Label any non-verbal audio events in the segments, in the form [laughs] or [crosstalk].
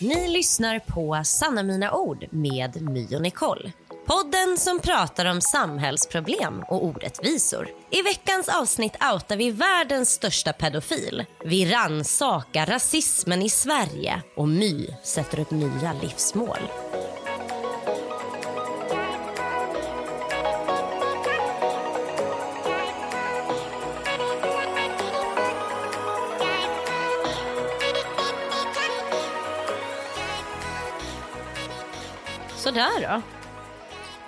Ni lyssnar på Sanna mina ord med My och Nicole. Podden som pratar om samhällsproblem och orättvisor. I veckans avsnitt outar vi världens största pedofil. Vi rannsakar rasismen i Sverige och My sätter upp nya livsmål. Sådär då.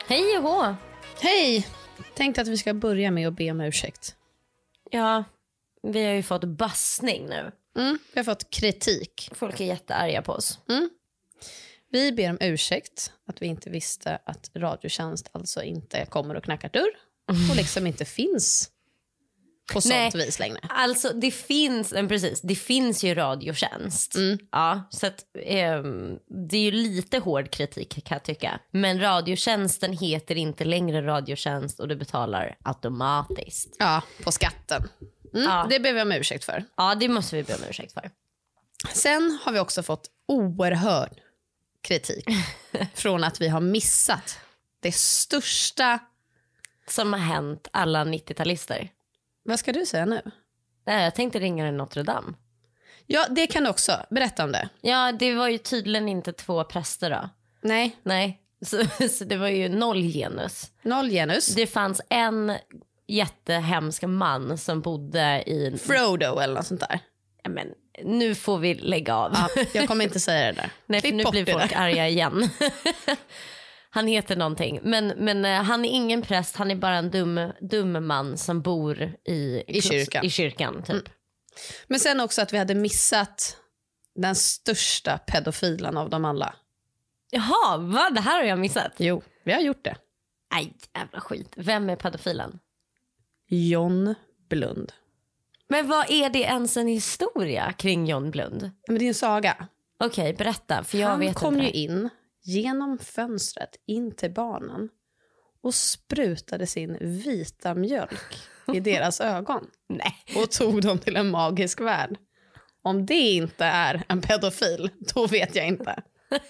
Hej och hå. Hej! Tänkte att vi ska börja med att be om ursäkt. Ja, vi har ju fått bassning nu. Mm, vi har fått kritik. Folk är jättearga på oss. Vi ber om ursäkt att vi inte visste att Radiotjänst alltså inte kommer och knackar dörr och liksom inte finns på sånt Nej. vis längre. Alltså det finns, precis, det finns ju radiotjänst. Ja, så att, ehm, det är ju lite hård kritik kan jag tycka. Men radiotjänsten heter inte längre radiotjänst och du betalar automatiskt. Ja, på skatten. Mm, Ja. Det ber vi om ursäkt för. Ja, det måste vi be om ursäkt för. Sen har vi också fått oerhörd kritik [laughs] från att vi har missat det största... Som har hänt alla 90-talister. Vad ska du säga nu? Nej, Jag tänkte ringa Notre Dame. Ja, det kan du också. Berätta om det. Ja, det var ju tydligen inte två präster då. Nej, Nej, [laughs] så, så det var ju noll genus. noll genus. Det fanns en jättehemsk man som bodde i... Frodo eller något sånt där. Ja, men, nu får vi lägga av. Ja, jag kommer inte säga det där. [laughs] Nej, för Klipp nu bort blir folk där. arga igen. [laughs] han heter någonting. Men, men eh, han är ingen präst, han är bara en dum, dum man som bor i, I kyrkan. I kyrkan typ. Men sen också att vi hade missat den största pedofilen av dem alla. Jaha, vad? Det här har jag missat. Jo, vi har gjort det. Nej, jävla skit. Vem är pedofilen? John Blund. Men vad är det ens en historia kring John Blund? Men det är en saga. Okej, berätta. För jag Han vet kom ju in genom fönstret in till barnen och sprutade sin vita mjölk i [laughs] deras ögon Nej. och tog dem till en magisk värld. Om det inte är en pedofil, då vet jag inte. [laughs]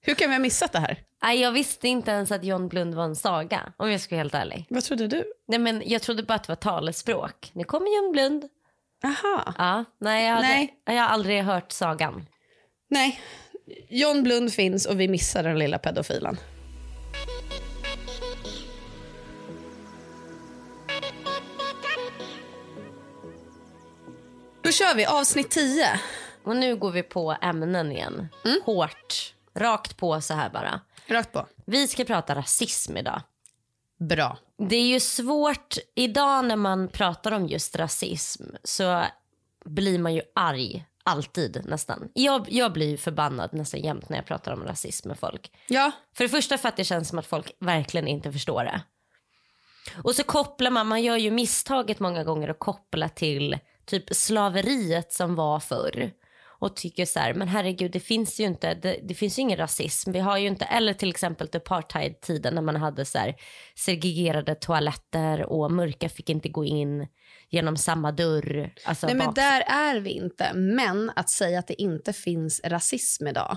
Hur kan vi ha missat det här? Nej, jag visste inte ens att John Blund var en saga, om jag ska vara helt ärlig. Vad trodde du? Nej, men jag trodde bara att det var talespråk. Nu kommer John Blund. Aha. Ja, nej, jag, hade, Nej. jag har aldrig hört sagan. Nej, John Blund finns och vi missar den lilla pedofilen. Då kör vi avsnitt 10. Och nu går vi på ämnen igen. Hårt, rakt på så här bara. Rakt på. Vi ska prata rasism idag. Bra. Det är ju svårt, idag när man pratar om just rasism så blir man ju arg, alltid nästan. Jag, jag blir förbannad nästan jämt när jag pratar om rasism med folk. Ja, För det första för att det känns som att folk verkligen inte förstår det. Och så kopplar man, man gör ju misstaget många gånger att koppla till typ slaveriet som var förr. Och tycker så här, men herregud det finns ju inte, det, det finns ju ingen rasism. Vi har ju inte, eller till exempel apartheid-tiden när man hade så här segregerade toaletter och mörka fick inte gå in genom samma dörr. Alltså Nej, men där är vi inte. Men att säga att det inte finns rasism idag,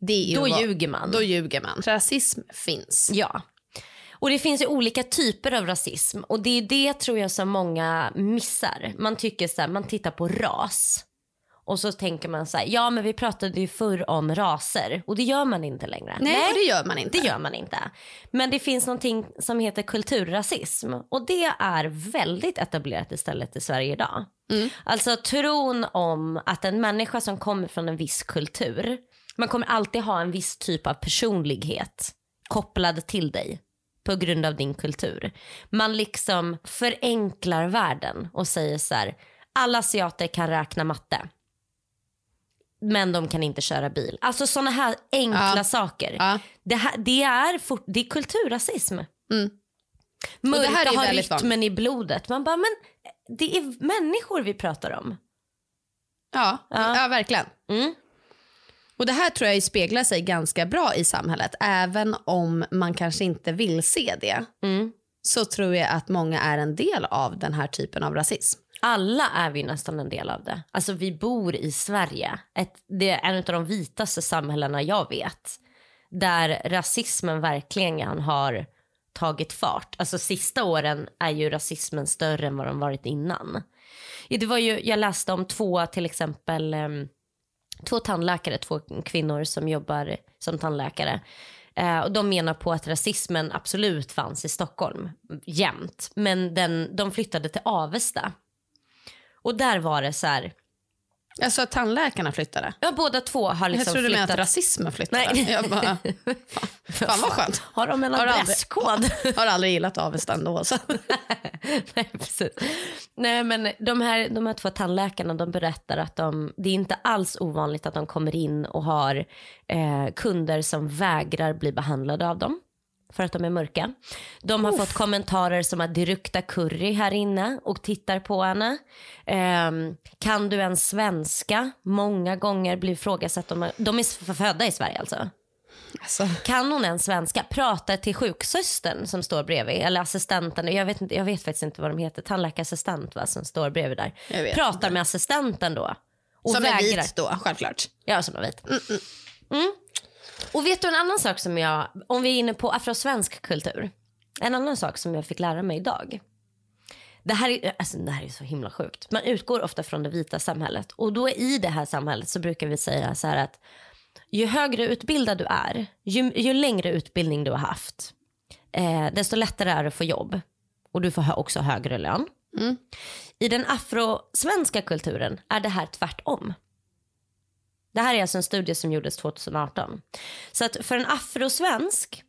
det är Då vad- ljuger man. Då ljuger man. Rasism finns. Ja. Och det finns ju olika typer av rasism och det är det tror jag som många missar. Man tycker så här, man tittar på ras och så tänker man så här, ja men vi pratade ju förr om raser och det gör man inte längre. Nej, och det gör man inte. Det gör man inte. Men det finns någonting som heter kulturrasism och det är väldigt etablerat istället i Sverige idag. Alltså tron om att en människa som kommer från en viss kultur, man kommer alltid ha en viss typ av personlighet kopplad till dig på grund av din kultur. Man liksom förenklar världen och säger så här, alla asiater kan räkna matte. Men de kan inte köra bil. Alltså sådana här enkla Ja. saker. Ja. Det, här, det, är fort, det är kulturrasism. Mm. Mörka det här är har väldigt rytmen i blodet. Man bara, men det är människor vi pratar om. Ja, Ja. ja. verkligen. Mm. Och Det här tror jag speglar sig ganska bra i samhället. Även om man kanske inte vill se det Mm. så tror jag att många är en del av den här typen av rasism alla är vi nästan en del av det. Alltså vi bor i Sverige. Ett, det är en av de vitaste samhällena jag vet. Där rasismen verkligen har tagit fart. Alltså sista åren är ju rasismen större än vad den varit innan. Det var ju, jag läste om två till exempel ehm, två tandläkare, två kvinnor som jobbar som tandläkare. Eh, och de menar på att rasismen absolut fanns i Stockholm jämt. Men den, de flyttade till Avesta. Och där var det så här, Alltså att tandläkarna flyttade? Ja, båda två har liksom Jag trodde du flyttat. menade att rasismen flyttade. Nej. [laughs] Jag bara, fan, [laughs] fan vad skönt. Har de en Har aldrig- adresskod? [laughs] Har aldrig gillat Avesta ändå. Så. Nej, precis. Nej, men de här, de här två tandläkarna de berättar att de, det är inte alls ovanligt att de kommer in och har eh, kunder som vägrar bli behandlade av dem för att de är mörka. De har fått kommentarer som att det luktar curry här inne och tittar på henne. Ehm, kan du en svenska? Många gånger blir ifrågasatt. De, de är födda i Sverige alltså. Alltså, Kan hon en svenska? Pratar till sjuksystern som står bredvid eller assistenten. Jag vet, inte, jag vet faktiskt inte vad de heter. Tandläkarassistent va, som står bredvid där. Pratar med assistenten då. Och som är vägrar. vit då, självklart. Ja, som är vit. Mm. Och vet du en annan sak som jag, om vi är inne på afrosvensk kultur. En annan sak som jag fick lära mig idag. Det här, är, alltså, det här är så himla sjukt. Man utgår ofta från det vita samhället. Och då i det här samhället så brukar vi säga så här att ju högre utbildad du är, ju, ju längre utbildning du har haft, eh, desto lättare är det att få jobb. Och du får också högre lön. Mm. I den afrosvenska kulturen är det här tvärtom. Det här är alltså en studie som gjordes 2018. Så att för en afrosvensk,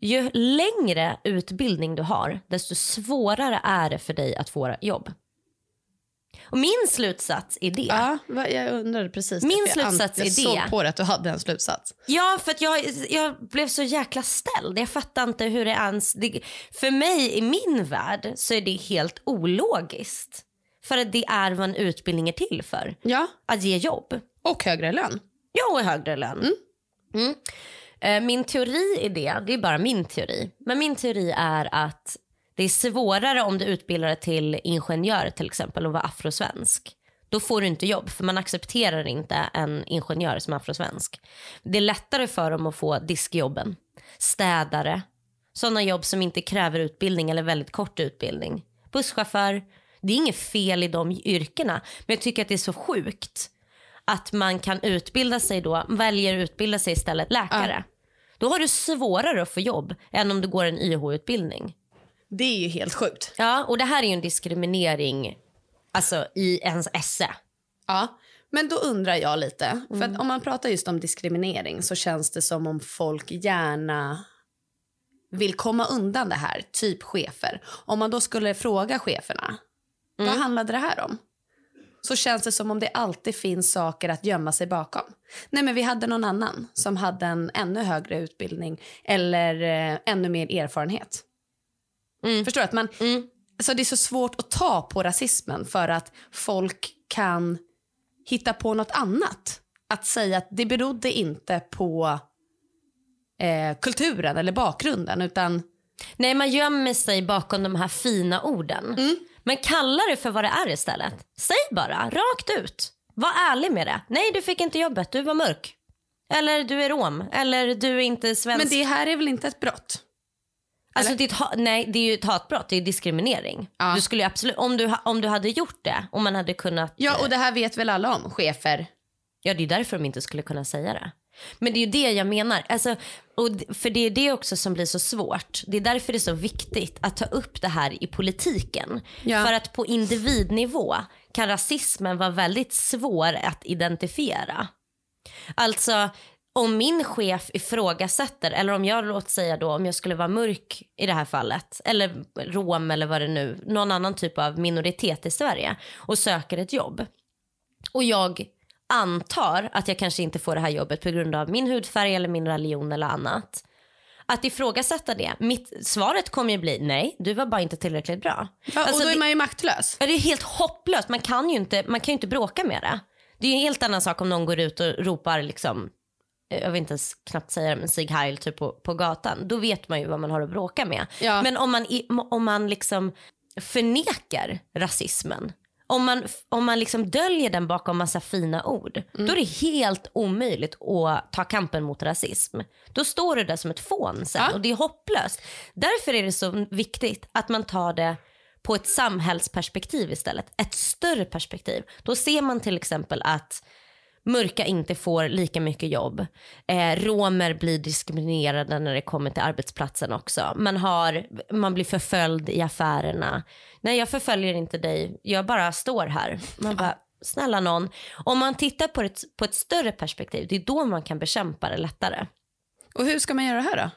ju längre utbildning du har, desto svårare är det för dig att få jobb. Och min slutsats är det. Ja, jag undrade precis. Min jag slutsats jag är såg det. på det att du hade en slutsats. Ja, för jag, jag blev så jäkla ställd. Jag fattar inte hur det ens... Det, för mig, i min värld, så är det helt ologiskt. För att det är vad en utbildning är till för. Ja, Att ge jobb. Och högre lön. Ja, och högre lön. Mm. Eh, Min teori är det, det är bara min teori. Men min teori är att det är svårare om du utbildar dig till ingenjör till exempel och vara afrosvensk. Då får du inte jobb för man accepterar inte en ingenjör som är afrosvensk. Det är lättare för dem att få diskjobben, städare, sådana jobb som inte kräver utbildning eller väldigt kort utbildning. Busschaufför, det är inget fel i de yrkena men jag tycker att det är så sjukt att man kan utbilda sig då, väljer att utbilda sig istället läkare. Då har du svårare att få jobb än om du går en YH-utbildning. Det är ju helt sjukt. Ja, och det här är ju en diskriminering alltså i ens esse. Ja, men då undrar jag lite. För Mm. att om man pratar just om diskriminering så känns det som om folk gärna vill komma undan det här, typ chefer. Om man då skulle fråga cheferna, Mm. vad handlade det här om? Så känns det som om det alltid finns saker att gömma sig bakom. Nej men vi hade någon annan som hade en ännu högre utbildning eller eh, ännu mer erfarenhet. Mm. Förstår du? Att man, Mm. alltså det är så svårt att ta på rasismen för att folk kan hitta på något annat. Att säga att det berodde inte på eh, kulturen eller bakgrunden utan Nej, man gömmer sig bakom de här fina orden. Men kalla det för vad det är istället. Säg bara, rakt ut. Var ärlig med det. Nej, du fick inte jobbet, du var mörk. Eller du är rom, eller du är inte svensk. Men det här är väl inte ett brott? Alltså ha- nej, det är ju ett hatbrott, det är diskriminering. Ja. Du skulle absolut, om, du, om du hade gjort det, om man hade kunnat... Ja, och det här vet väl alla om, chefer. Ja, det är därför de inte skulle kunna säga det. Men det är ju det jag menar. Alltså, och för det är det också som blir så svårt. Det är därför det är så viktigt att ta upp det här i politiken. Ja. För att på individnivå kan rasismen vara väldigt svår att identifiera. Alltså om min chef ifrågasätter, eller om jag låt säga då om jag skulle vara mörk i det här fallet, eller rom eller vad det nu, någon annan typ av minoritet i Sverige och söker ett jobb. Och jag antar att jag kanske inte får det här jobbet på grund av min hudfärg eller min religion eller annat. Att ifrågasätta det, mitt, svaret kommer ju bli nej, du var bara inte tillräckligt bra. Ja, Alltså, och då är det- man ju maktlös. Ja, det är helt hopplöst. Man kan ju inte, man kan inte bråka med det. Det är en helt annan sak om någon går ut och ropar liksom, jag vill inte ens knappt säga det, men Sieg Heil typ på, på gatan. Då vet man ju vad man har att bråka med. Ja. Men om man, om man liksom förnekar rasismen. Om man, om man liksom döljer den bakom massa fina ord, då är det helt omöjligt att ta kampen mot rasism. Då står du där som ett fån sen Ja. och det är hopplöst. Därför är det så viktigt att man tar det på ett samhällsperspektiv istället. Ett större perspektiv. Då ser man till exempel att mörka inte får lika mycket jobb. Eh, romer blir diskriminerade när det kommer till arbetsplatsen också. Man, har, man blir förföljd i affärerna. Nej, jag förföljer inte dig. Jag bara står här. Man bara, snälla någon. Om man tittar på ett, på ett större perspektiv, det är då man kan bekämpa det lättare. Och hur ska man göra det här då?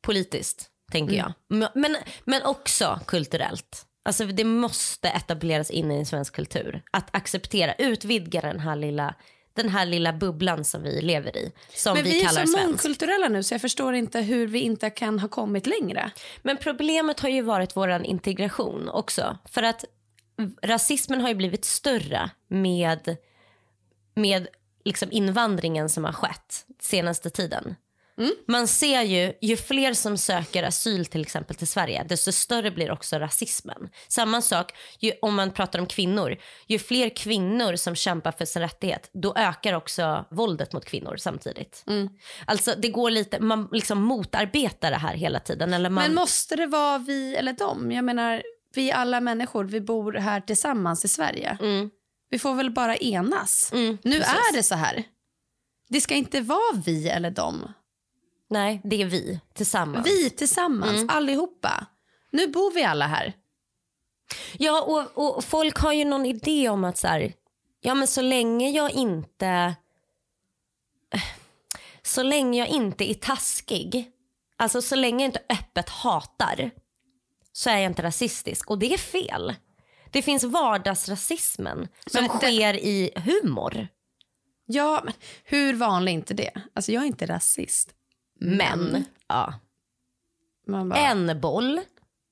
Politiskt, tänker jag. Men- Men, men också kulturellt. Alltså det måste etableras in i en svensk kultur. Att acceptera, utvidga den här lilla, den här lilla bubblan som vi lever i. Som Men vi, vi är kallar så svensk. mångkulturella nu så jag förstår inte hur vi inte kan ha kommit längre. Men problemet har ju varit vår integration också. För att rasismen har ju blivit större med, med liksom invandringen som har skett senaste tiden. Man ser ju, ju fler som söker asyl till exempel till Sverige, desto större blir också rasismen. Samma sak ju, om man pratar om kvinnor. Ju fler kvinnor som kämpar för sin rättighet, då ökar också våldet mot kvinnor samtidigt. Alltså det går lite, man liksom motarbetar det här hela tiden. Eller man, Men måste det vara vi eller dem? Jag menar, vi alla människor, vi bor här tillsammans i Sverige. Mm. Vi får väl bara enas. Mm, nu precis. är det så här. Det ska inte vara vi eller dem. Nej, det är vi tillsammans. Vi tillsammans, Mm. allihopa. Nu bor vi alla här. Ja, och, och folk har ju någon idé om att så här, ja men så länge jag inte så länge jag inte är taskig, alltså så länge jag inte öppet hatar så är jag inte rasistisk och det är fel. Det finns vardagsrasismen som Men det- sker i humor. Ja, men hur vanlig är inte det? Alltså jag är inte rasist. Men, ja. Man bara, en boll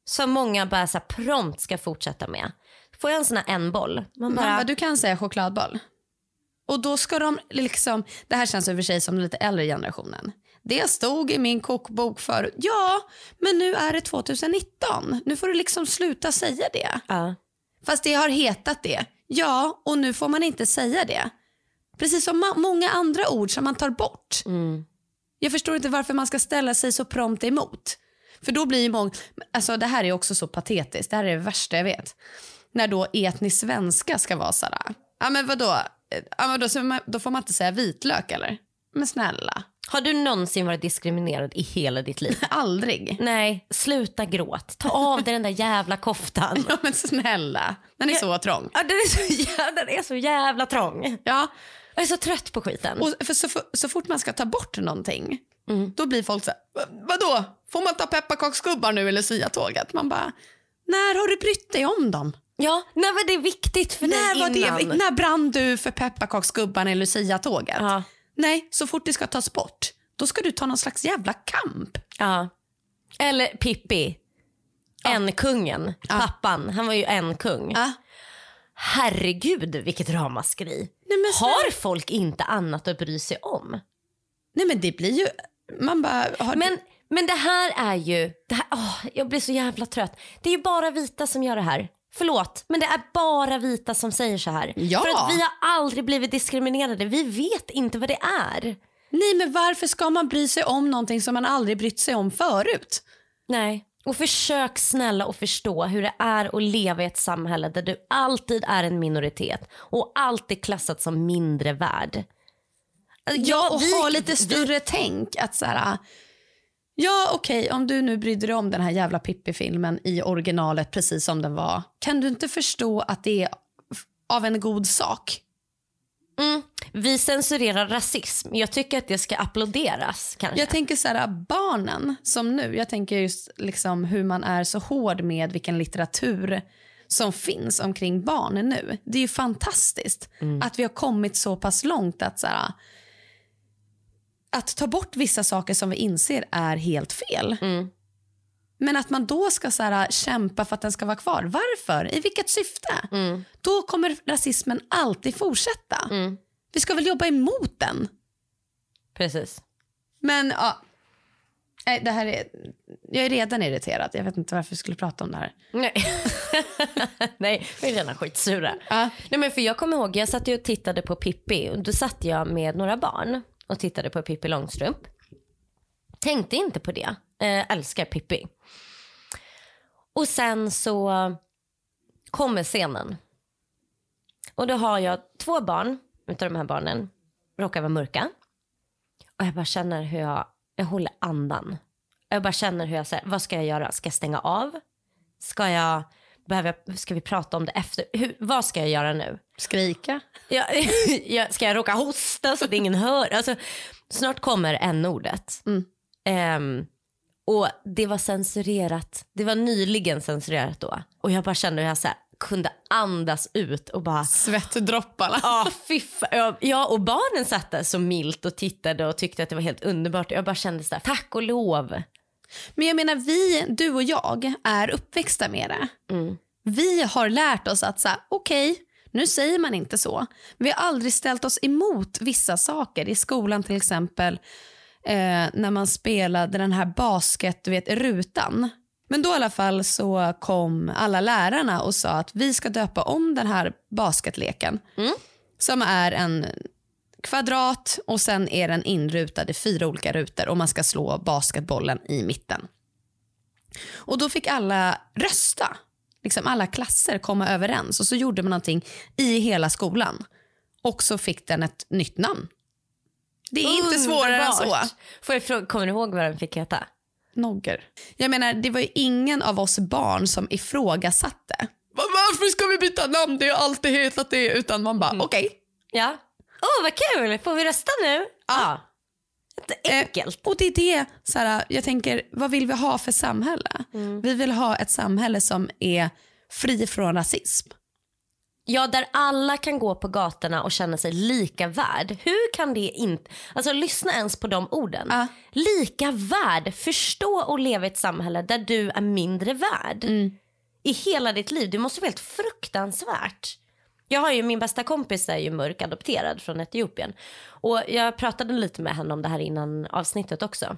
som många bara så prompt ska fortsätta med. Får jag en sån här en boll? Man bara, bara, du kan säga chokladboll. Och då ska de liksom, det här känns i och för sig som den lite äldre generationen. Det stod i min kokbok förut. Ja, men nu är det 2019. Nu får du liksom sluta säga det. ja. Fast det har hetat det. Ja, och nu får man inte säga det. Precis som många andra ord som man tar bort. Mm. Jag förstår inte varför man ska ställa sig så prompt emot. För då blir ju många, alltså det här är också så patetiskt, det här är det värsta jag vet. När då etnisk svenska ska vara sådär, ja men vadå, ja, men då, så då får man inte säga vitlök eller? Men snälla, Har du någonsin varit diskriminerad i hela ditt liv? [laughs] aldrig. Nej, sluta gråt. Ta av dig den där jävla koftan. [laughs] Ja men snälla, den är så trång. Ja, den, är så den är så jävla trång. Ja, Jag är så trött på skiten. och för så, så fort man ska ta bort någonting, Mm. då blir folk så här, "Va- vadå, får man ta pepparkaksgubbar nu eller Lucia-tåget? Man bara, när har du brytt dig om dem? Ja, när var det viktigt för När, dig var innan? det, när brann du för pepparkaksgubbarna i Lucia-tåget? Ja. Nej, så fort det ska tas bort, då ska du ta någon slags jävla kamp. Ja. Eller Pippi. En kungen, pappan, han var ju en kung. Ja. Herregud vilket ramaskri. Nej, Har folk inte annat att bry sig om? Nej men det blir ju, man bara, har Men, men det här är ju, det här, åh, jag blir så jävla trött. Det är ju bara vita som gör det här. Förlåt, men det är bara vita som säger så här. Ja. För att vi har aldrig blivit diskriminerade. Vi vet inte vad det är. nej men varför ska man bry sig om någonting som man aldrig brytt sig om förut? Nej. Och försök snälla att förstå hur det är att leva i ett samhälle där du alltid är en minoritet och alltid klassat som mindre värd. Ja, och vi- ha lite vi- större tänk. Att så här, ja okej, om du nu brydde dig om den här jävla Pippi-filmen i originalet precis som den var. Kan du inte förstå att det är av en god sak? Mm, vi censurerar rasism. Jag tycker att det ska applåderas kanske. Jag tänker så här, barnen som nu, jag tänker just liksom hur man är så hård med vilken litteratur som finns omkring barn nu. Det är ju fantastiskt att vi har kommit så pass långt att så här, att ta bort vissa saker som vi inser är helt fel. Mm. Men att man då ska så här, kämpa för att den ska vara kvar. Varför? I vilket syfte? Mm. Då kommer rasismen alltid fortsätta. Mm. Vi ska väl jobba emot den? Precis. Men ja, det här är, jag är redan irriterad. Jag vet inte varför vi skulle prata om det här. Nej, [laughs] Nej vi är redan skitsura. Ja. Nej, men för jag kommer ihåg, jag satt och tittade på Pippi och då satt jag med några barn och tittade på Pippi Långstrump. Tänkte inte på det. Eh, älskar Pippi. Och sen så kommer scenen. Och då har jag två barn utav de här barnen råkar vara mörka. Och jag bara känner hur jag, jag håller andan. Jag bara känner hur jag säger, vad ska jag göra? Ska jag stänga av? Ska jag, behöver jag, ska vi prata om det efter? Hur, vad ska jag göra nu? Skrika? Jag, [laughs] jag, ska jag råka hosta så att ingen hör? Alltså, snart kommer n-ordet. Mm. Ehm, och det var censurerat. Det var nyligen censurerat då. Och jag bara kände hur jag så här, kunde andas ut och bara Svettdropparna. Ja, ja, och barnen satt där så milt och tittade och tyckte att det var helt underbart. Jag bara kände så här, tack och lov. Men jag menar, vi, du och jag, är uppväxta med det. Vi har lärt oss att så här, okej, nu säger man inte så. Vi har aldrig ställt oss emot vissa saker. I skolan till exempel, eh, när man spelade den här basket, du vet, rutan. Men då i alla fall så kom alla lärarna och sa att vi ska döpa om den här basketleken. Som är en kvadrat och sen är den inrutad i fyra olika rutor och man ska slå basketbollen i mitten. Och då fick alla rösta. Liksom alla klasser komma överens och så gjorde man någonting i hela skolan. Och så fick den ett nytt namn. Det är inte svårare än så. Får jag fråga, kommer du ihåg vad den fick heta? Nogger. Jag menar, det var ju ingen av oss barn som ifrågasatte. "Va- Varför ska vi byta namn? Det har alltid hetat det. Utan man bara, okej. Ja. Åh, vad kul! Får vi rösta nu? Ja. Enkelt. Och det är det, så här, jag tänker, vad vill vi ha för samhälle? Vi vill ha ett samhälle som är fri från rasism. Ja, där alla kan gå på gatorna och känna sig lika värd. Hur kan det inte... Alltså lyssna ens på de orden. Ja. Lika värd. Förstå och leva i ett samhälle där du är mindre värd. I hela ditt liv. Det måste vara helt fruktansvärt. Jag har ju min bästa kompis är ju mörk adopterad från Etiopien. Och jag pratade lite med henne om det här innan avsnittet också.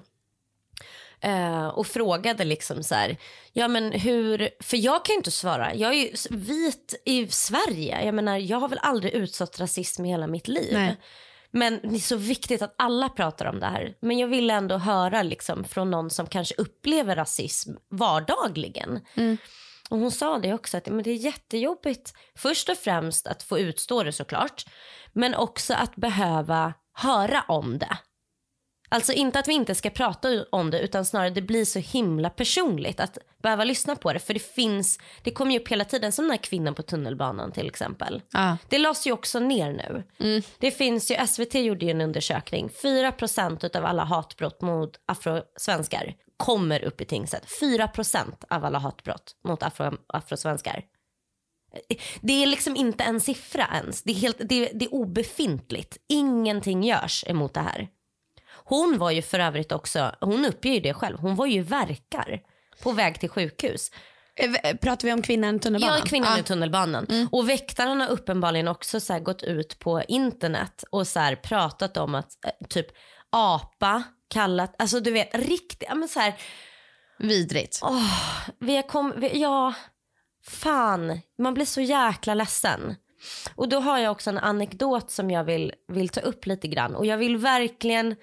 Eh, och frågade liksom så här, ja men hur, för jag kan ju inte svara, jag är ju vit i Sverige, jag menar jag har väl aldrig utsatt rasism i hela mitt liv. Nej. Men det är så viktigt att alla pratar om det här. Men jag vill ändå höra liksom från någon som kanske upplever rasism vardagligen. Och hon sa det också, att men det är jättejobbigt först och främst att få utstå det såklart. Men också att behöva höra om det. Alltså inte att vi inte ska prata om det utan snarare det blir så himla personligt att behöva lyssna på det. För det finns, det kommer ju upp hela tiden som den här kvinnan på tunnelbanan till exempel. Ja. Det lades ju också ner nu. Det finns ju, SVT gjorde ju en undersökning. 4% av alla hatbrott mot afrosvenskar kommer upp i tingsrätt. 4% av alla hatbrott mot afro, afrosvenskar. Det är liksom inte en siffra ens. Det är, helt, det, det är obefintligt. Ingenting görs emot det här. Hon var ju för övrigt också, hon uppger ju det själv, hon var ju verkar på väg till sjukhus. Eh, Pratar vi om kvinnan i tunnelbanan? Ja, kvinnan Ja. i tunnelbanan. Och väktaren har uppenbarligen också så gått ut på internet och så här pratat om att eh, typ apa kallat, alltså du vet riktigt, men så här, Vidrigt. vi har kom, vi, ja, fan, man blir så jäkla ledsen. Och då har jag också en anekdot som jag vill, vill ta upp lite grann. Och jag vill verkligen,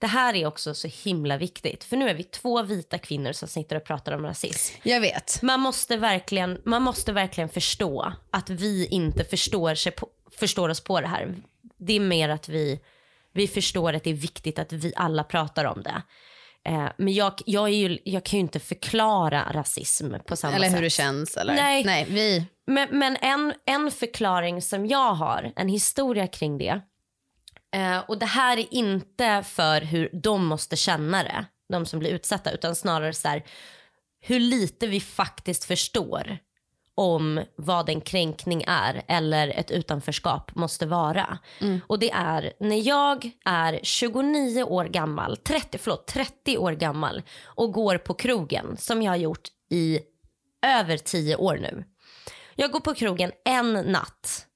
det här är också så himla viktigt. För nu är vi två vita kvinnor som sitter och pratar om rasism. Jag vet. Man måste verkligen, man måste verkligen förstå att vi inte förstår, sig på, förstår oss på det här. Det är mer att vi, vi förstår att det är viktigt att vi alla pratar om det. Eh, men jag, jag, ju, jag kan ju inte förklara rasism på samma Eller sätt. hur det känns. Eller? Nej. Nej, vi... Men, men en, en förklaring som jag har, en historia kring det. Eh, och det här är inte för hur de måste känna det, de som blir utsatta, utan snarare så här, hur lite vi faktiskt förstår om vad en kränkning är eller ett utanförskap måste vara. Och det är när jag är 29 år gammal, 30, förlåt, 30 år gammal och går på krogen som jag har gjort i över 10 år nu. Jag går på krogen en natt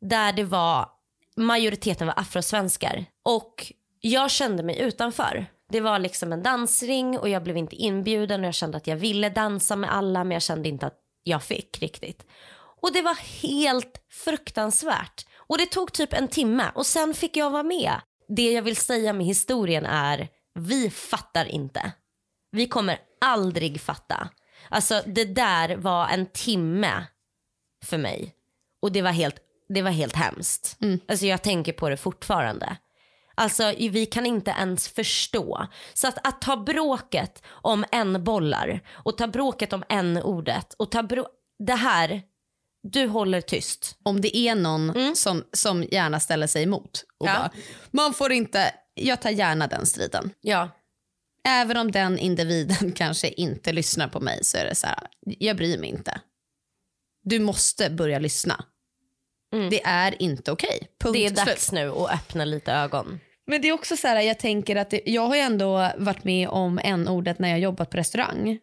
där det var majoriteten var afrosvenskar och jag kände mig utanför. Det var liksom en dansring och jag blev inte inbjuden och jag kände att jag ville dansa med alla men jag kände inte att jag fick riktigt. Och det var helt fruktansvärt. Och det tog typ en timme och sen fick jag vara med. Det jag vill säga med historien är, vi fattar inte. Vi kommer aldrig fatta. Alltså det där var en timme för mig. Och det var helt, det var helt hemskt. Mm. Alltså jag tänker på det fortfarande. Alltså vi kan inte ens förstå. Så att, att ta bråket om en bollar och ta bråket om en ordet och ta brå- det här, du håller tyst. Om det är någon som, som gärna ställer sig emot och Ja. bara, man får inte, jag tar gärna den striden. Ja. Även om den individen [laughs] kanske inte lyssnar på mig så är det så här, jag bryr mig inte. Du måste börja lyssna. Det är inte okej. Punkt Det är dags nu att öppna lite ögon. Men det är också så här, jag tänker att det, jag har ju ändå varit med om en ordet när jag jobbat på restaurang.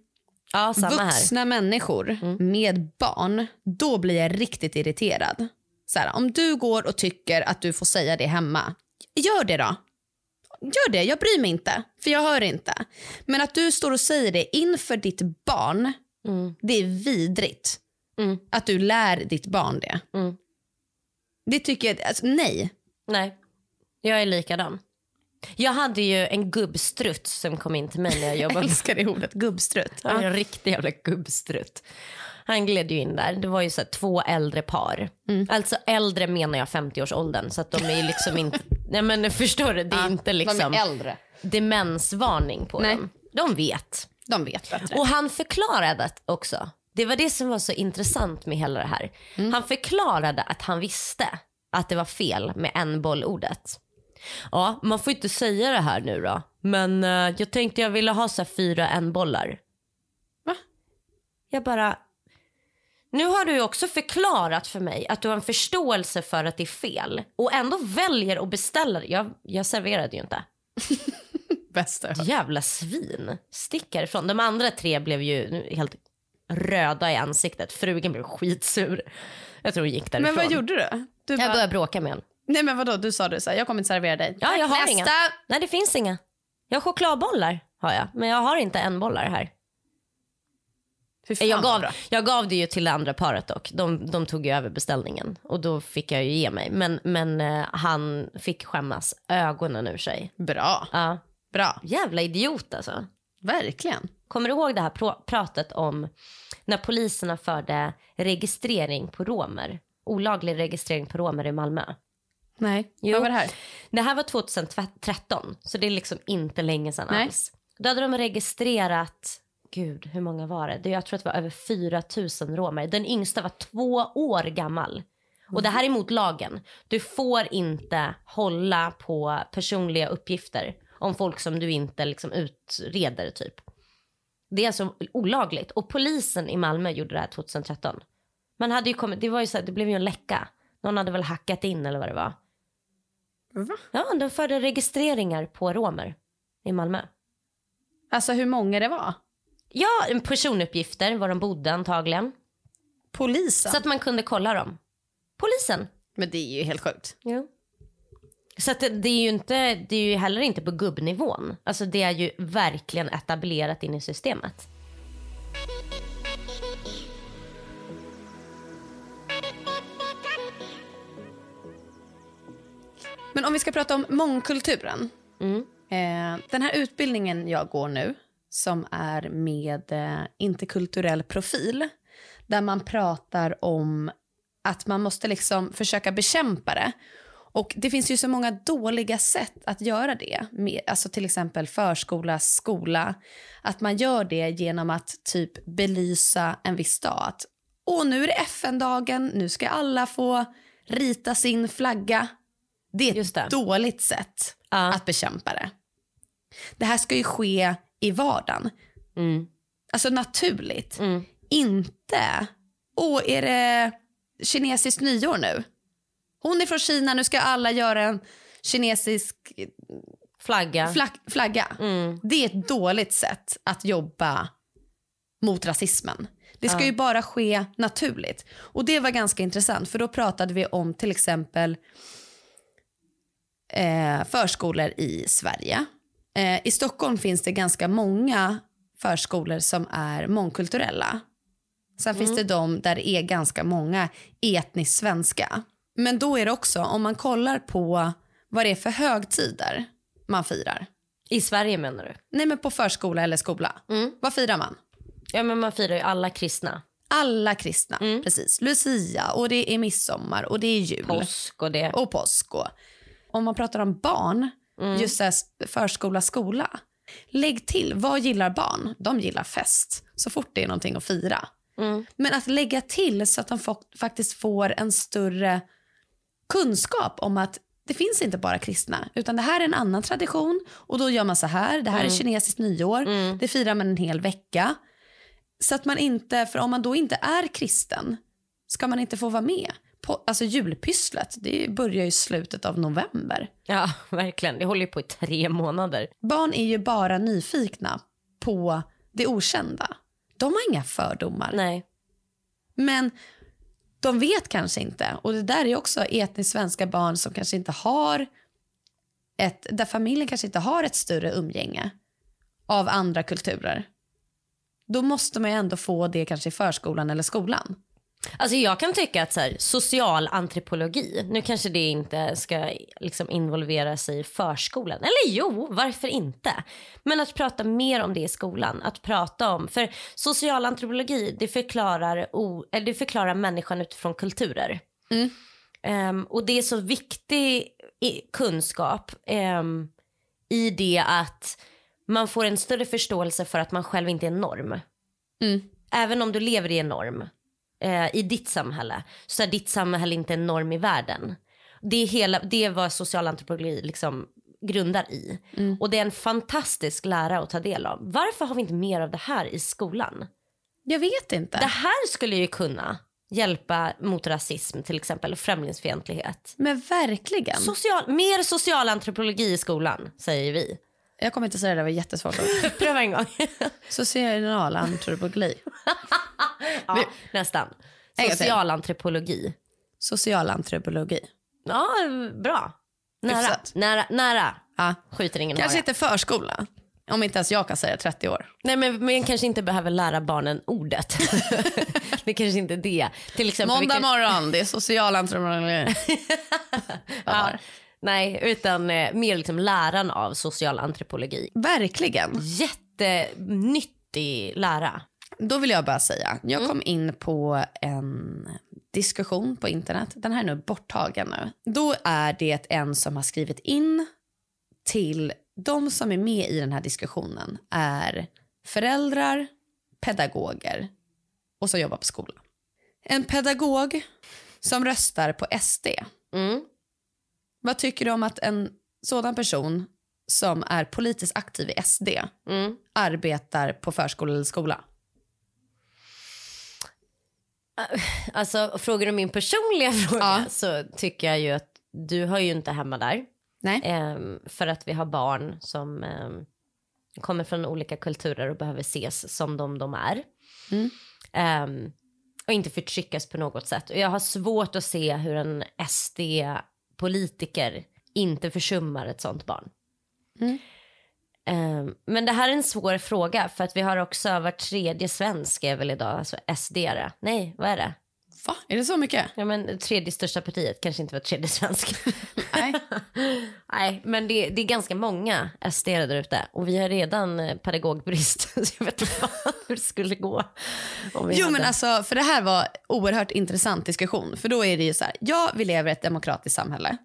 Ja, samma här. Vuxna människor med barn, då blir jag riktigt irriterad. Så här, om du går och tycker att du får säga det hemma, gör det då. Gör det, jag bryr mig inte, för jag hör inte. Men att du står och säger det inför ditt barn, Mm. det är vidrigt. Mm. Att du lär ditt barn det. Mm. Det tycker jag, alltså, nej. Nej, jag är likadan. Jag hade ju en gubbstrutt som kom in till mig när jag [laughs] Jag jobbade. älskar det ordet, gubbstrutt. Är en riktig jävla gubbstrutt. Han gled ju in där. Det var ju så två äldre par. Alltså äldre menar jag 50-årsåldern. Så att de är ju liksom inte... [laughs] Nej men förstår du? Det är inte liksom De är äldre. demensvarning på Nej. dem. De vet. De vet bättre. Och han förklarade också. Det var det som var så intressant med hela det här. Han förklarade att han visste att det var fel med en bollordet. Ja, man får inte säga det här nu då. Men eh, jag tänkte jag ville ha så här fyra en-bollar. Va? Jag bara... Nu har du också förklarat för mig att du har en förståelse för att det är fel och ändå väljer att beställa det. Jag, jag serverade ju inte. [laughs] Bästa. Jävla svin. Stick härifrån. De andra tre blev ju helt röda i ansiktet. Frugan blev skitsur. Jag tror hon gick därifrån. Men vad gjorde du? du Jag bara, började bråka med honom. nej men vadå, du sa det så här, jag kommer inte servera dig. Ja, jag har Nästa. inga. Nej, det finns inga. Jag har chokladbollar, har jag. Men jag har inte en bollar här. Jag gav, jag gav det ju till det andra paret dock. De, de tog ju över beställningen. Och då fick jag ju ge mig. Men, men eh, han fick skämmas ögonen ur sig. Bra, Ja. bra. Jävla idiot alltså. Verkligen. Kommer du ihåg det här pr- pratet om när poliserna förde registrering på romer? Olaglig registrering på romer i Malmö. Nej, Jo. vad var det här? Det här var 2013, så det är liksom inte länge sedan Nej. alls. Då hade de registrerat, gud hur många var det? Det- Jag tror att det var över 4 000 romer. Den yngsta var två år gammal. Och det här är mot lagen. Du får inte hålla på personliga uppgifter om folk som du inte liksom utreder typ. Det är alltså olagligt. Och polisen i Malmö gjorde det här 2013. Man hade ju kommit, det, var ju så här, det blev ju en läcka. Någon hade väl hackat in eller vad det var. Va? Ja, de förde registreringar på romer i Malmö. Alltså hur många det var? Ja, personuppgifter, var de bodde antagligen. Polisen? Så att man kunde kolla dem. Polisen. Men det är ju helt sjukt. Jo. Så det är ju inte, det är ju heller inte på gubbnivån. Alltså det är ju verkligen etablerat in i systemet. Men om vi ska prata om mångkulturen. Mm. Eh, den här utbildningen jag går nu, som är med eh, interkulturell profil, där man pratar om att man måste liksom försöka bekämpa det. Och det finns ju så många dåliga sätt att göra det. Med, alltså till exempel förskola, skola. Att man gör det genom att typ belysa en viss dag. Att, Åh, nu är det FN-dagen, nu ska alla få rita sin flagga. Det är ett Just det. dåligt sätt Ja. att bekämpa det. Det här ska ju ske i vardagen. Mm. Alltså naturligt. Mm. Inte, åh är det kinesiskt nyår nu? Hon är från Kina, nu ska alla göra en kinesisk Flagga. flag- flagga. Mm. Det är ett dåligt sätt att jobba mot rasismen. Det ska ju bara ske naturligt. Och det var ganska intressant för då pratade vi om till exempel eh, förskolor i Sverige Eh, I Stockholm finns det ganska många förskolor som är mångkulturella. Sen finns det de där det är ganska många etniskt svenska. Men då är det också, om man kollar på vad det är för högtider man firar. I Sverige menar du? Nej men på förskola eller skola. Vad firar man? Ja men man firar ju alla kristna. Alla kristna, precis. Lucia och det är midsommar och det är jul. Påsk och det. och påsk. Och, om man pratar om barn, just så förskola, skola. Lägg till, vad gillar barn? De gillar fest, så fort det är någonting att fira. Men att lägga till så att de faktiskt får en större kunskap om att det finns inte bara kristna, utan det här är en annan tradition och då gör man så här, det här är kinesiskt nyår, det firar man en hel vecka. Så att man inte, för om man då inte är kristen, ska man inte få vara med. På, alltså julpysslet, det börjar ju i slutet av november. Ja [laughs] verkligen, det håller ju på i tre månader. Barn är ju bara nyfikna på det okända. De har inga fördomar. Nej. Men de vet kanske inte. Och det där är också etniskt svenska barn som kanske inte har ett, där familjen kanske inte har ett större umgänge av andra kulturer. Då måste man ju ändå få det kanske i förskolan eller skolan. Alltså jag kan tycka att så här, social antropologi, nu kanske det inte ska liksom involvera sig i förskolan. Eller jo, varför inte? Men att prata mer om det i skolan. Att prata om, för social antropologi det förklarar, o, det förklarar människan utifrån kulturer. Ehm, och det är så viktig kunskap ehm, i det att man får en större förståelse för att man själv inte är norm. Även om du lever i en norm eh, i ditt samhälle så är ditt samhälle inte en norm i världen. Det är, hela, det är vad socialantropologi liksom grundar i. Och det är en fantastisk lära att ta del av. Varför har vi inte mer av det här i skolan? Jag vet inte. Det här skulle ju kunna hjälpa mot rasism till exempel och främlingsfientlighet. Men verkligen. Social, mer socialantropologi i skolan säger vi. Jag kommer inte säga det, det var jättesvårt. [laughs] Pröva en gång. Socialantropologi. [laughs] ja, nästan. Gång till. Socialantropologi. Socialantropologi. Ja, bra. Nära, Hyfsat. nära, nära. Ja. Skjuter ingen Kanske inte förskola. Om inte ens jag kan säga 30 år. Nej men man kanske inte behöver lära barnen ordet. [laughs] det kanske inte är det. Till exempel, Måndag vilka- morgon, det är socialantropologi. [laughs] ja, Nej, utan eh, mer liksom läran av socialantropologi. Verkligen. Jättenyttig lära. Då vill jag bara säga, jag kom in på en diskussion på internet. Den här är nu borttagen nu. Då är det en som har skrivit in till de som är med i den här diskussionen är föräldrar, pedagoger och som jobbar på skolan. En pedagog som röstar på SD. Mm. Vad tycker du om att en sådan person som är politiskt aktiv i SD Mm. arbetar på förskola eller skola? [laughs] Alltså frågar du min personliga [laughs] fråga Ja. så tycker jag ju att du hör ju inte hemma där. Nej. Ehm, för att vi har barn som ehm, kommer från olika kulturer och behöver ses som de de är. Mm. Ehm, och inte förtryckas på något sätt. Och jag har svårt att se hur en SD-politiker inte försummar ett sånt barn. Mm. Ehm, men det här är en svår fråga för att vi har också var tredje svensk är väl idag, alltså SD-are. Nej, vad är det? Va? Är det så mycket? Ja men tredje största partiet kanske inte var tredje svensk. [laughs] Nej. [laughs] Nej, men det, det är ganska många SD där ute och vi har redan eh, pedagogbrist. [laughs] Så jag vet inte hur det skulle gå. Jo hade- men alltså, för det här var oerhört intressant diskussion. För då är det ju så här, ja vi lever i ett demokratiskt samhälle.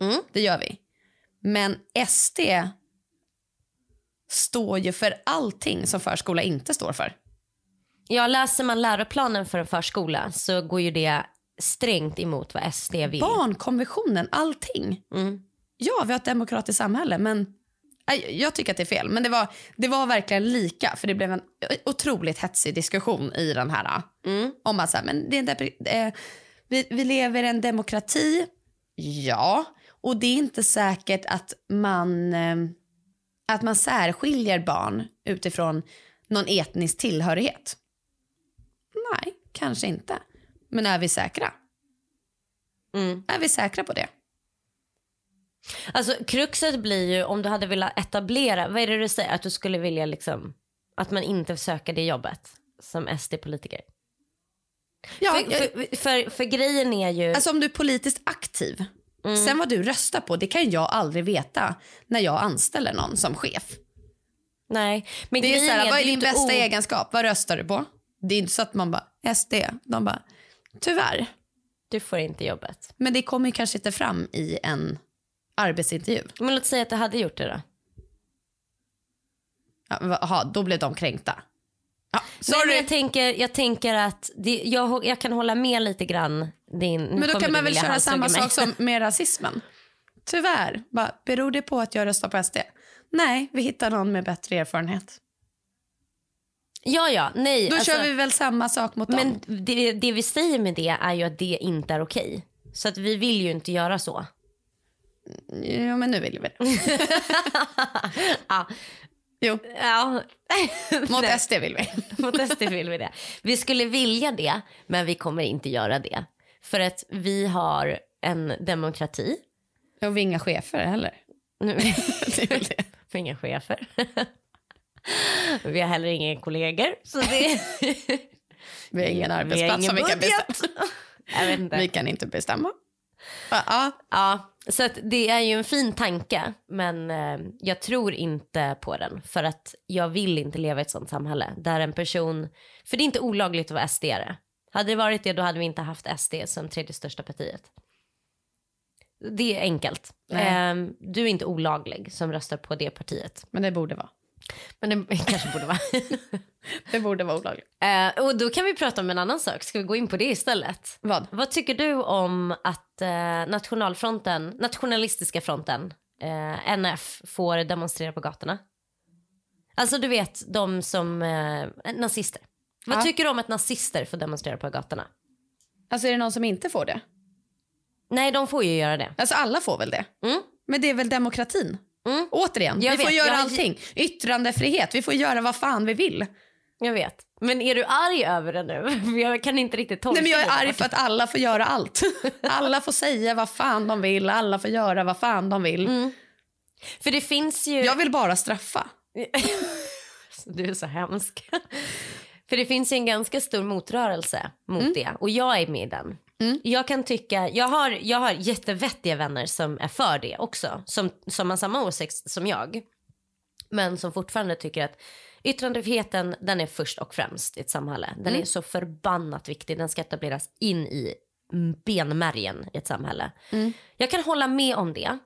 Mm. Det gör vi. Men SD står ju för allting som förskola inte står för. Ja, läser man läroplanen för en förskola så går ju det strängt emot vad SD vill. Barnkonventionen, allting. Mm. Ja, vi har ett demokratiskt samhälle, men jag tycker att det är fel. Men det var, det var verkligen lika, för det blev en otroligt hetsig diskussion i den här. Mm. Om att så här, men det är inte, eh, vi, vi lever i en demokrati, ja. Och det är inte säkert att man, eh, att man särskiljer barn utifrån någon etnisk tillhörighet. Nej, kanske inte. Men är vi säkra? Mm. Är vi säkra på det? Alltså kruxet blir ju om du hade velat etablera, vad är det du säger, att du skulle vilja liksom, att man inte söker det jobbet som SD-politiker? Ja, för, för, för, för, grejen är ju... Alltså om du är politiskt aktiv, mm. sen vad du röstar på, det kan jag aldrig veta när jag anställer någon som chef. Nej, men det är så här, är, vad är din bästa egenskap? Vad röstar du på? Det är inte så att man bara, SD. De bara, tyvärr. Du får inte jobbet. Men det kommer kanske inte fram i en arbetsintervju. Men låt säga att du hade gjort det då. Jaha, då blev de kränkta. Ja, sorry. Nej, jag, tänker, jag tänker att det, jag, jag kan hålla med lite grann. Din, men då kan man väl köra samma sak som med rasismen. Tyvärr, bara, beror det på att jag röstar på SD? Nej, vi hittar någon med bättre erfarenhet. Ja, ja, nej. Då alltså, kör vi väl samma sak mot men dem. Men det, det, vi säger med det är ju att det inte är okej. Så att vi vill ju inte göra så. Ja, men nu vill vi det. [laughs] ja. Jo. Ja. [laughs] Mot SD vill vi. [laughs] Mot SD vill vi det. Vi skulle vilja det, men vi kommer inte göra det. För att vi har en demokrati. Och vi är inga chefer heller. [laughs] det är väl det. Vi är inga chefer. vi har heller inga kollegor. Så det... vi har ingen arbetsplats som vi kan bestämma. Vi kan inte bestämma. Ja. ja. Så det är ju en fin tanke, men eh, jag tror inte på den. För att jag vill inte leva i ett sånt samhälle där en person, för det är inte olagligt att vara SD-are. Hade det varit det då hade vi inte haft SD som tredje största partiet. Det är enkelt. Eh, du är inte olaglig som röstar på det partiet. Men det borde vara. Men det [laughs] kanske borde vara. [laughs] det borde vara olagligt. Eh, och då kan vi prata om en annan sak. Ska vi gå in på det istället? Vad? Vad tycker du om att eh, nationalfronten, nationalistiska fronten, eh, NF, får demonstrera på gatorna? Alltså du vet de som, eh, nazister. Vad ja. tycker du om att nazister får demonstrera på gatorna? Alltså är det någon som inte får det? Nej, de får ju göra det. Alltså alla får väl det? Mm. Men det är väl demokratin? Mm. Återigen, jag vi vet. får göra jag... allting. Yttrandefrihet, vi får göra vad fan vi vill. Jag vet. Men är du arg över det nu? [laughs] Jag kan inte riktigt tolka Nej, men Jag är arg för att alla får göra allt. [laughs] alla får säga vad fan de vill, alla får göra vad fan de vill. Mm. För det finns ju... Jag vill bara straffa. [laughs] du är så hemsk. för det finns ju en ganska stor motrörelse mot mm. det och jag är med i den. Mm. Jag kan tycka, jag har, jag har jättevettiga vänner som är för det också. Som, som har samma åsikt som jag. Men som fortfarande tycker att yttrandefriheten den är först och främst i ett samhälle. Den mm. är så förbannat viktig. Den ska etableras in i benmärgen i ett samhälle. Mm. Jag kan hålla med om det.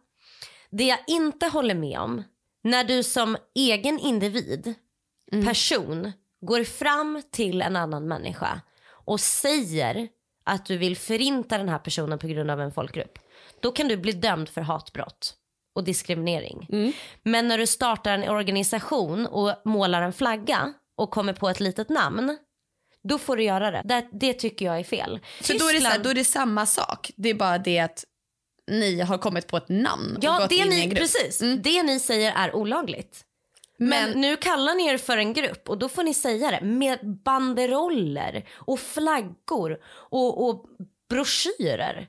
Det jag inte håller med om, när du som egen individ, mm. person, går fram till en annan människa och säger att du vill förinta den här personen på grund av en folkgrupp. Då kan du bli dömd för hatbrott och diskriminering. Mm. Men när du startar en organisation och målar en flagga och kommer på ett litet namn då får du göra det. Det, det tycker jag är fel. Så Tyskland... då, är det så här, då är det samma sak. Det är bara det att ni har kommit på ett namn och ja, gått det in ni, i en grupp. Precis. Mm. Det ni säger är olagligt. Men, Men, nu kallar ni er för en grupp och då får ni säga det med banderoller och flaggor och, och broschyrer.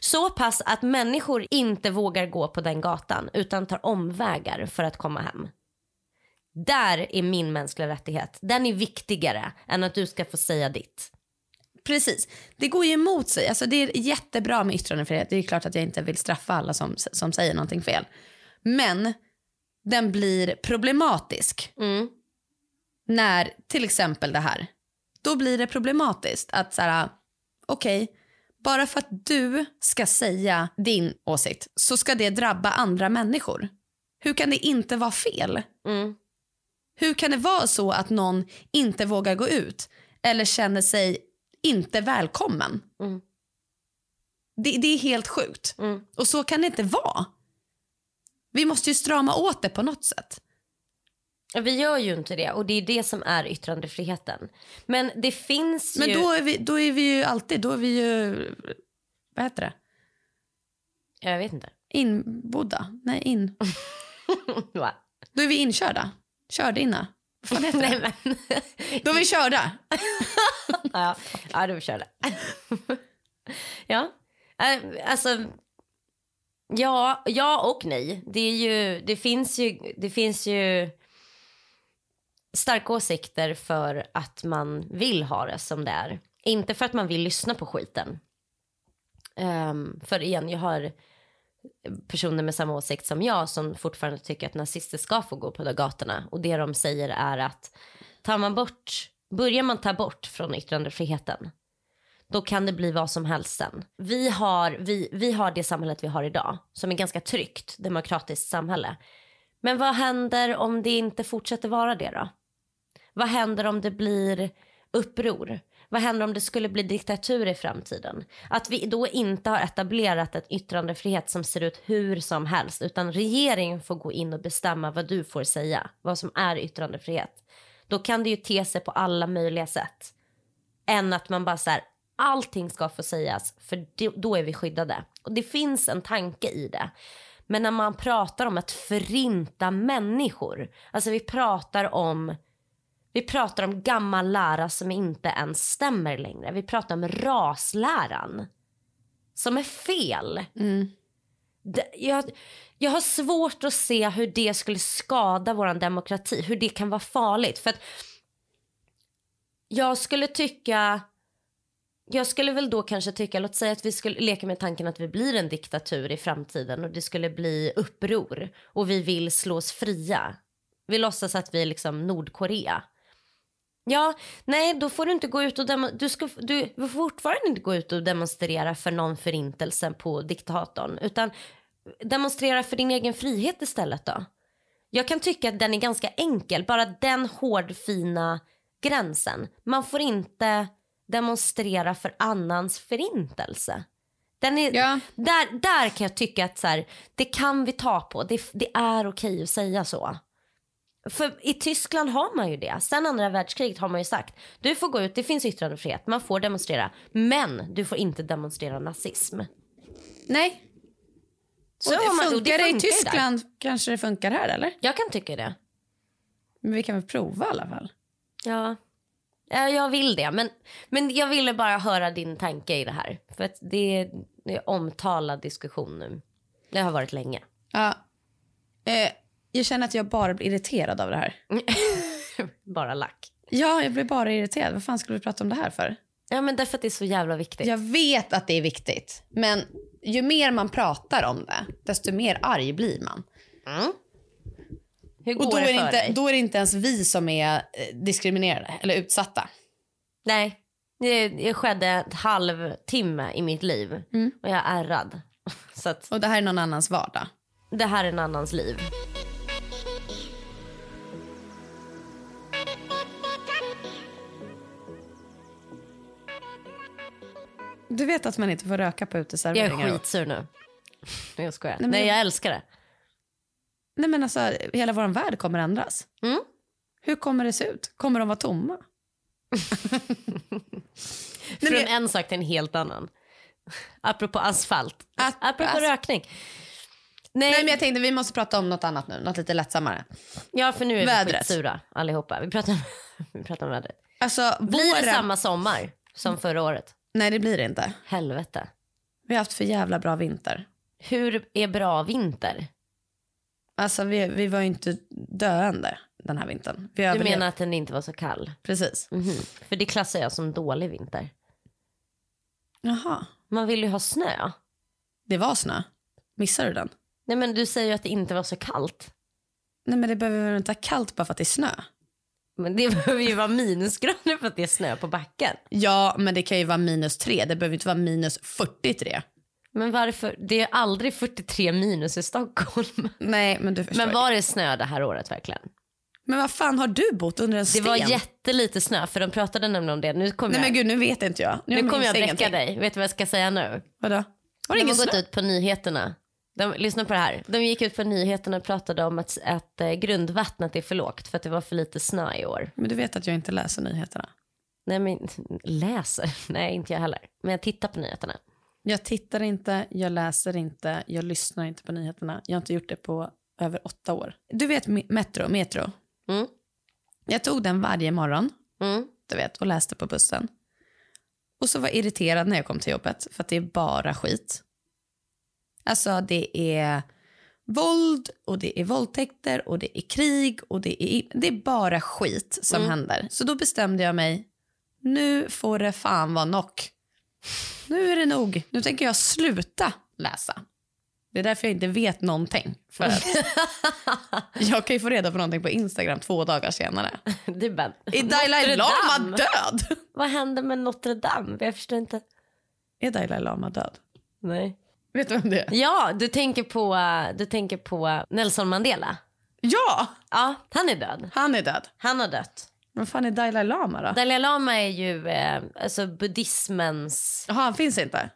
Så pass att människor inte vågar gå på den gatan utan tar omvägar för att komma hem. Där är min mänskliga rättighet. Den är viktigare än att du ska få säga ditt. Precis. Det går ju emot sig. Alltså, det är jättebra med yttrandefrihet. Det är klart att jag inte vill straffa alla som, som säger någonting fel. Men den blir problematisk. Mm. När till exempel det här. Då blir det problematiskt att så här, okej, okay, bara för att du ska säga din åsikt så ska det drabba andra människor. Hur kan det inte vara fel? Mm. Hur kan det vara så att någon inte vågar gå ut eller känner sig inte välkommen? Mm. Det, det, är helt sjukt. Mm. Och så kan det inte vara. Vi måste ju strama åt det på något sätt. Vi gör ju inte det och det är det som är yttrandefriheten. Men det finns ju... Men då är vi, då är vi ju alltid, då är vi ju, vad heter det? Jag vet inte. Inbodda? Nej, in. [laughs] Va? Då är vi inkörda. Kördinna. Vad fan heter [laughs] Nej, det? Men... Då är vi körda. [laughs] ja, ja, då är vi körda. ja, äh, alltså Ja, ja och nej. Det, är ju, det, finns ju, det finns ju starka åsikter för att man vill ha det som det är. Inte för att man vill lyssna på skiten. Um, för igen, jag har personer med samma åsikt som jag som fortfarande tycker att nazister ska få gå på de gatorna. Och det de säger är att tar man bort, börjar man ta bort från yttrandefriheten då kan det bli vad som helst sen. Vi har, vi, vi har det samhället vi har idag som är ganska tryggt, demokratiskt samhälle. Men vad händer om det inte fortsätter vara det då? Vad händer om det blir uppror? Vad händer om det skulle bli diktatur i framtiden? Att vi då inte har etablerat en yttrandefrihet som ser ut hur som helst utan regeringen får gå in och bestämma vad du får säga, vad som är yttrandefrihet. Då kan det ju te sig på alla möjliga sätt. Än att man bara så här, allting ska få sägas för då är vi skyddade. Och det finns en tanke i det. Men när man pratar om att förinta människor, alltså vi pratar om vi pratar om gammal lära som inte ens stämmer längre. Vi pratar om rasläran som är fel. Mm. Det, jag, jag har svårt att se hur det skulle skada vår demokrati, hur det kan vara farligt. För att jag skulle tycka jag skulle väl då kanske tycka, låt säga att vi skulle leka med tanken att vi blir en diktatur i framtiden och det skulle bli uppror och vi vill slå oss fria. Vi låtsas att vi är liksom Nordkorea. Ja, nej då får du inte gå ut och du, ska, du får fortfarande inte gå ut och demonstrera för någon förintelse på diktatorn utan demonstrera för din egen frihet istället då. Jag kan tycka att den är ganska enkel, bara den hårdfina gränsen. Man får inte demonstrera för annans förintelse. Den är, ja. där, där kan jag tycka att så här, det kan vi ta på. Det, det är okej att säga så. För i Tyskland har man ju det. Sen andra världskriget har man ju sagt du får gå ut, det finns yttrandefrihet, man får demonstrera. Men du får inte demonstrera nazism. Nej. Så och det man, funkar, och det funkar i Tyskland där. kanske det funkar här eller? Jag kan tycka det. Men vi kan väl prova i alla fall? Ja. Ja, jag vill det. Men, men jag ville bara höra din tanke i det här. För att det är, det är omtalad diskussion nu. Det har varit länge. Ja. Eh, jag känner att jag bara blir irriterad av det här. [laughs] bara lack. Ja, jag blir bara irriterad. Vad fan skulle vi prata om det här för? Ja, men därför att det är så jävla viktigt. Jag vet att det är viktigt. Men ju mer man pratar om det, desto mer arg blir man. Mm. Hur går och då det är, för inte, dig? då är det inte ens vi som är eh, diskriminerade eller utsatta. Nej, det, det skedde ett halvtimme i mitt liv mm. och jag är ärrad. [laughs] Så att, och det här är någon annans vardag? Det här är en annans liv. Du vet att man inte får röka på uteserveringar? Jag är skitsur nu. [laughs] Jag skojar. Nej, Nej jag älskar det. Nej men alltså, hela vår värld kommer ändras. Mm. Hur kommer det se ut? Kommer de vara tomma? [laughs] Från men... en sak till en helt annan. [laughs] Apropå asfalt. At Apropå as rökning. Nej. Nej men jag tänkte vi måste prata om något annat nu, något lite lättsammare. Ja för nu är vädret. vi skitsura allihopa. Vi pratar, [laughs] vi pratar om vädret. Alltså, blir våren... det samma sommar som förra året? Nej det blir det inte. Helvete. Vi har haft för jävla bra vinter. Hur är bra vinter? Alltså vi, vi var ju inte döende den här vintern. Vi du menar att den inte var så kall? Precis. Mm -hmm. För det klassar jag som dålig vinter. Jaha. Man vill ju ha snö. Det var snö. Missar du den? Nej men du säger ju att det inte var så kallt. Nej men det behöver väl inte vara kallt bara för att det är snö? Men det [laughs] behöver ju vara minusgrader för att det är snö på backen. Ja men det kan ju vara minus tre. Det behöver inte vara minus 43. Men varför? Det är aldrig 43 minus i Stockholm. Nej, men du förstår. Men var det snö det här året verkligen? Men vad fan har du bott under en sten? Det var jättelite snö för de pratade nämligen om det. Nu kommer Nej jag... men gud nu vet inte jag. Nu, nu kommer jag bräcka dig. Vet du vad jag ska säga nu? Vadå? Har de har gått ut på nyheterna. De, lyssna på det här. De gick ut på nyheterna och pratade om att, att eh, grundvattnet är för lågt för att det var för lite snö i år. Men du vet att jag inte läser nyheterna? Nej men läser? [laughs] Nej inte jag heller. Men jag tittar på nyheterna. Jag tittar inte, jag läser inte, jag lyssnar inte på nyheterna. Jag har inte gjort det på över åtta år. Du vet Metro, Metro? Mm. Jag tog den varje morgon mm. du vet, och läste på bussen. Och så var jag irriterad när jag kom till jobbet för att det är bara skit. Alltså det är våld och det är våldtäkter och det är krig och det är, det är bara skit som Mm. händer. Så då bestämde jag mig, nu får det fan vara nog. Nu är det nog. Nu tänker jag sluta läsa. Det är därför jag inte vet någonting. För att [laughs] jag kan ju få reda på någonting på Instagram två dagar senare. Det är bara, Är Dalai Lama död? Vad hände med Notre Dame? Jag förstår inte. Är Dalai Lama död? Nej. Vet du vem det är? Ja, du tänker på, du tänker på Nelson Mandela. Ja, Ja, han är död. han är död. Han har dött. Men fan är Dalai Lama då? Dalai Lama är ju eh, alltså buddhismens... Jaha, han finns inte?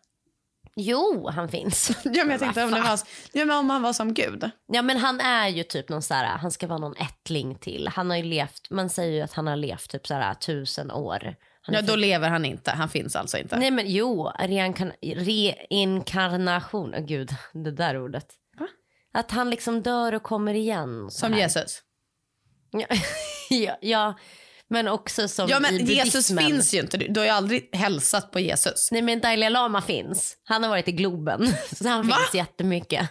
Jo, han finns. [laughs] Ja, men jag tänkte om, det var, ja, men om han var som gud. Ja, men han är ju typ någon så här, han ska vara någon ättling till. Han har levt, man säger ju att han har levt typ så här tusen år. Han Ja, då lever han inte. Han finns alltså inte. Nej men jo, reinkarn reinkarnation, oh, gud det där ordet. Va? Att han liksom dör och kommer igen. Som här. Jesus. Ja, [laughs] ja, ja, men också som Ja, i men Jesus buddhismen. finns ju inte. Du, du har ju aldrig hälsat på Jesus. Nej men Dalai Lama finns. Han har varit i Globen. [laughs] Så han Va? finns jättemycket.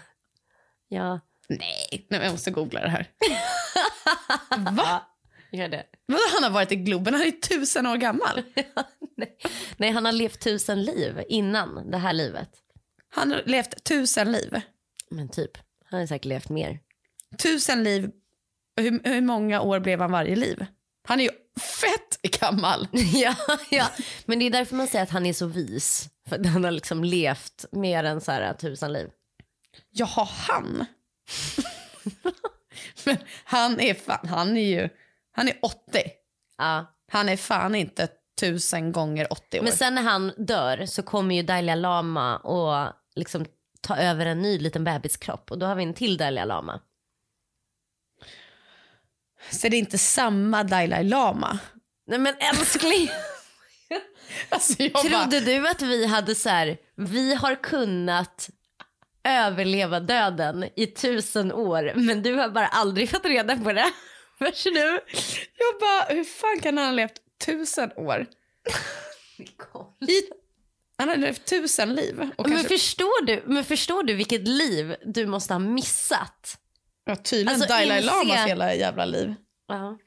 Ja. Nej, Nej men jag måste googla det här. [laughs] Va? Gör det. Vadå, han har varit i Globen? Han är tusen år gammal. [laughs] Nej. Nej, han har levt tusen liv innan det här livet. Han har levt tusen liv. Men typ, han har säkert levt mer. Tusen liv. Hur, hur många år blev han varje liv? Han är ju fett gammal. [laughs] ja, ja, men det är därför man säger att han är så vis. För att han har liksom levt mer än så här tusen liv. Jaha, han. [laughs] Men han är fan, han är ju, han är 80. Ja. Han är fan inte tusen gånger 80 år. Men sen när han dör så kommer ju Dalai Lama och liksom ta över en ny liten bebiskropp. Och då har vi en till Dalai Lama. Så det är inte samma Dalai Lama. Nej men älskling, [laughs] Alltså trodde du att vi hade så här, vi har kunnat överleva döden i tusen år men du har bara aldrig fått reda på det. [laughs] Först nu. jag bara, hur fan kan han ha levt tusen år? I, han har levt tusen liv. Men kanske, förstår, du, men förstår du vilket liv du måste ha missat? Ja, tydligen alltså, Dalai inse- Lamas hela jävla liv. Ja.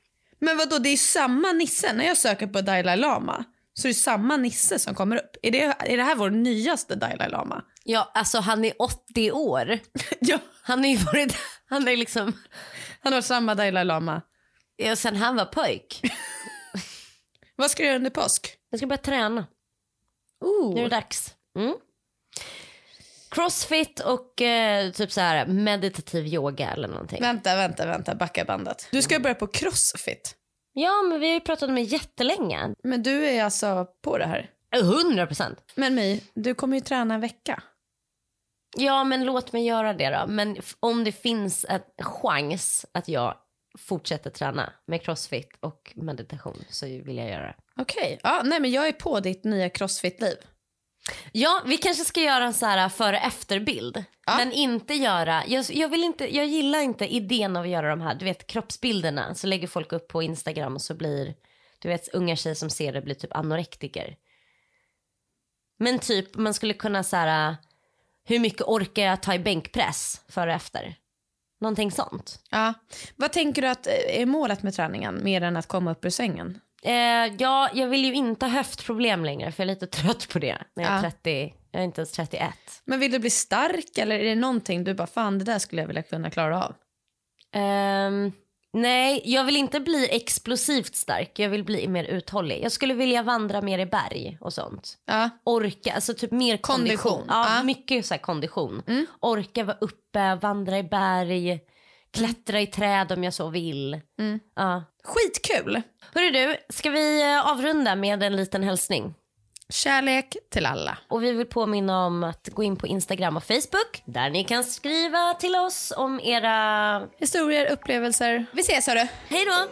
Men vad då det är samma Nisse. När jag söker på Dalai Lama så är det samma Nisse som kommer upp. Är det, är det här vår nyaste Dalai Lama? ja, alltså han är 80 år. [laughs] ja. Han är ju varit, han är liksom, Han har samma Dalai Lama. ja, sen han var pojk. [laughs] Vad ska du göra under påsk? Jag ska börja träna. Oh. Nu är det dags. Mm. Crossfit och eh, typ så här meditativ yoga eller någonting. Vänta, vänta, vänta. Backa bandet. Du ska börja på crossfit. Ja, men vi har ju pratat om det jättelänge. Men du är alltså på det här? 100 procent. Men My, du kommer ju träna en vecka. Ja, men låt mig göra det då. Men om det finns en chans att jag fortsätter träna med crossfit och meditation så vill jag göra det. Okej. Ja, nej, men jag är på ditt nya crossfit-liv. Ja, vi kanske ska göra en så här före efterbild. Ja. Men inte göra, jag, jag, vill inte, jag gillar inte idén av att göra de här, du vet kroppsbilderna. Så lägger folk upp på Instagram och så blir, du vet unga tjejer som ser det blir typ anorektiker. Men typ man skulle kunna så här, hur mycket orkar jag ta i bänkpress före och efter? Någonting sånt. Ja. Vad tänker du att eh, är målet med träningen mer än att komma upp ur sängen? Eh, ja, jag vill ju inte ha höftproblem längre för jag är lite [laughs] trött på det. När jag är Ja. 30, jag är inte ens 31. Men vill du bli stark eller är det någonting du bara fan det där skulle jag vilja kunna klara av? Ehm, nej, jag vill inte bli explosivt stark. Jag vill bli mer uthållig. Jag skulle vilja vandra mer i berg och sånt. Ja. Orka, alltså typ mer kondition. Kondition, Ja, ja. mycket så kondition. Mm. Orka vara uppe, vandra i berg, klättra i träd om jag så vill. Mm. Ja. Skitkul! Hörru du, ska vi eh, avrunda med en liten hälsning? Kärlek till alla. Och vi vill påminna om att gå in på Instagram och Facebook där ni kan skriva till oss om era... Historier, upplevelser. Vi ses hörru. Hej då!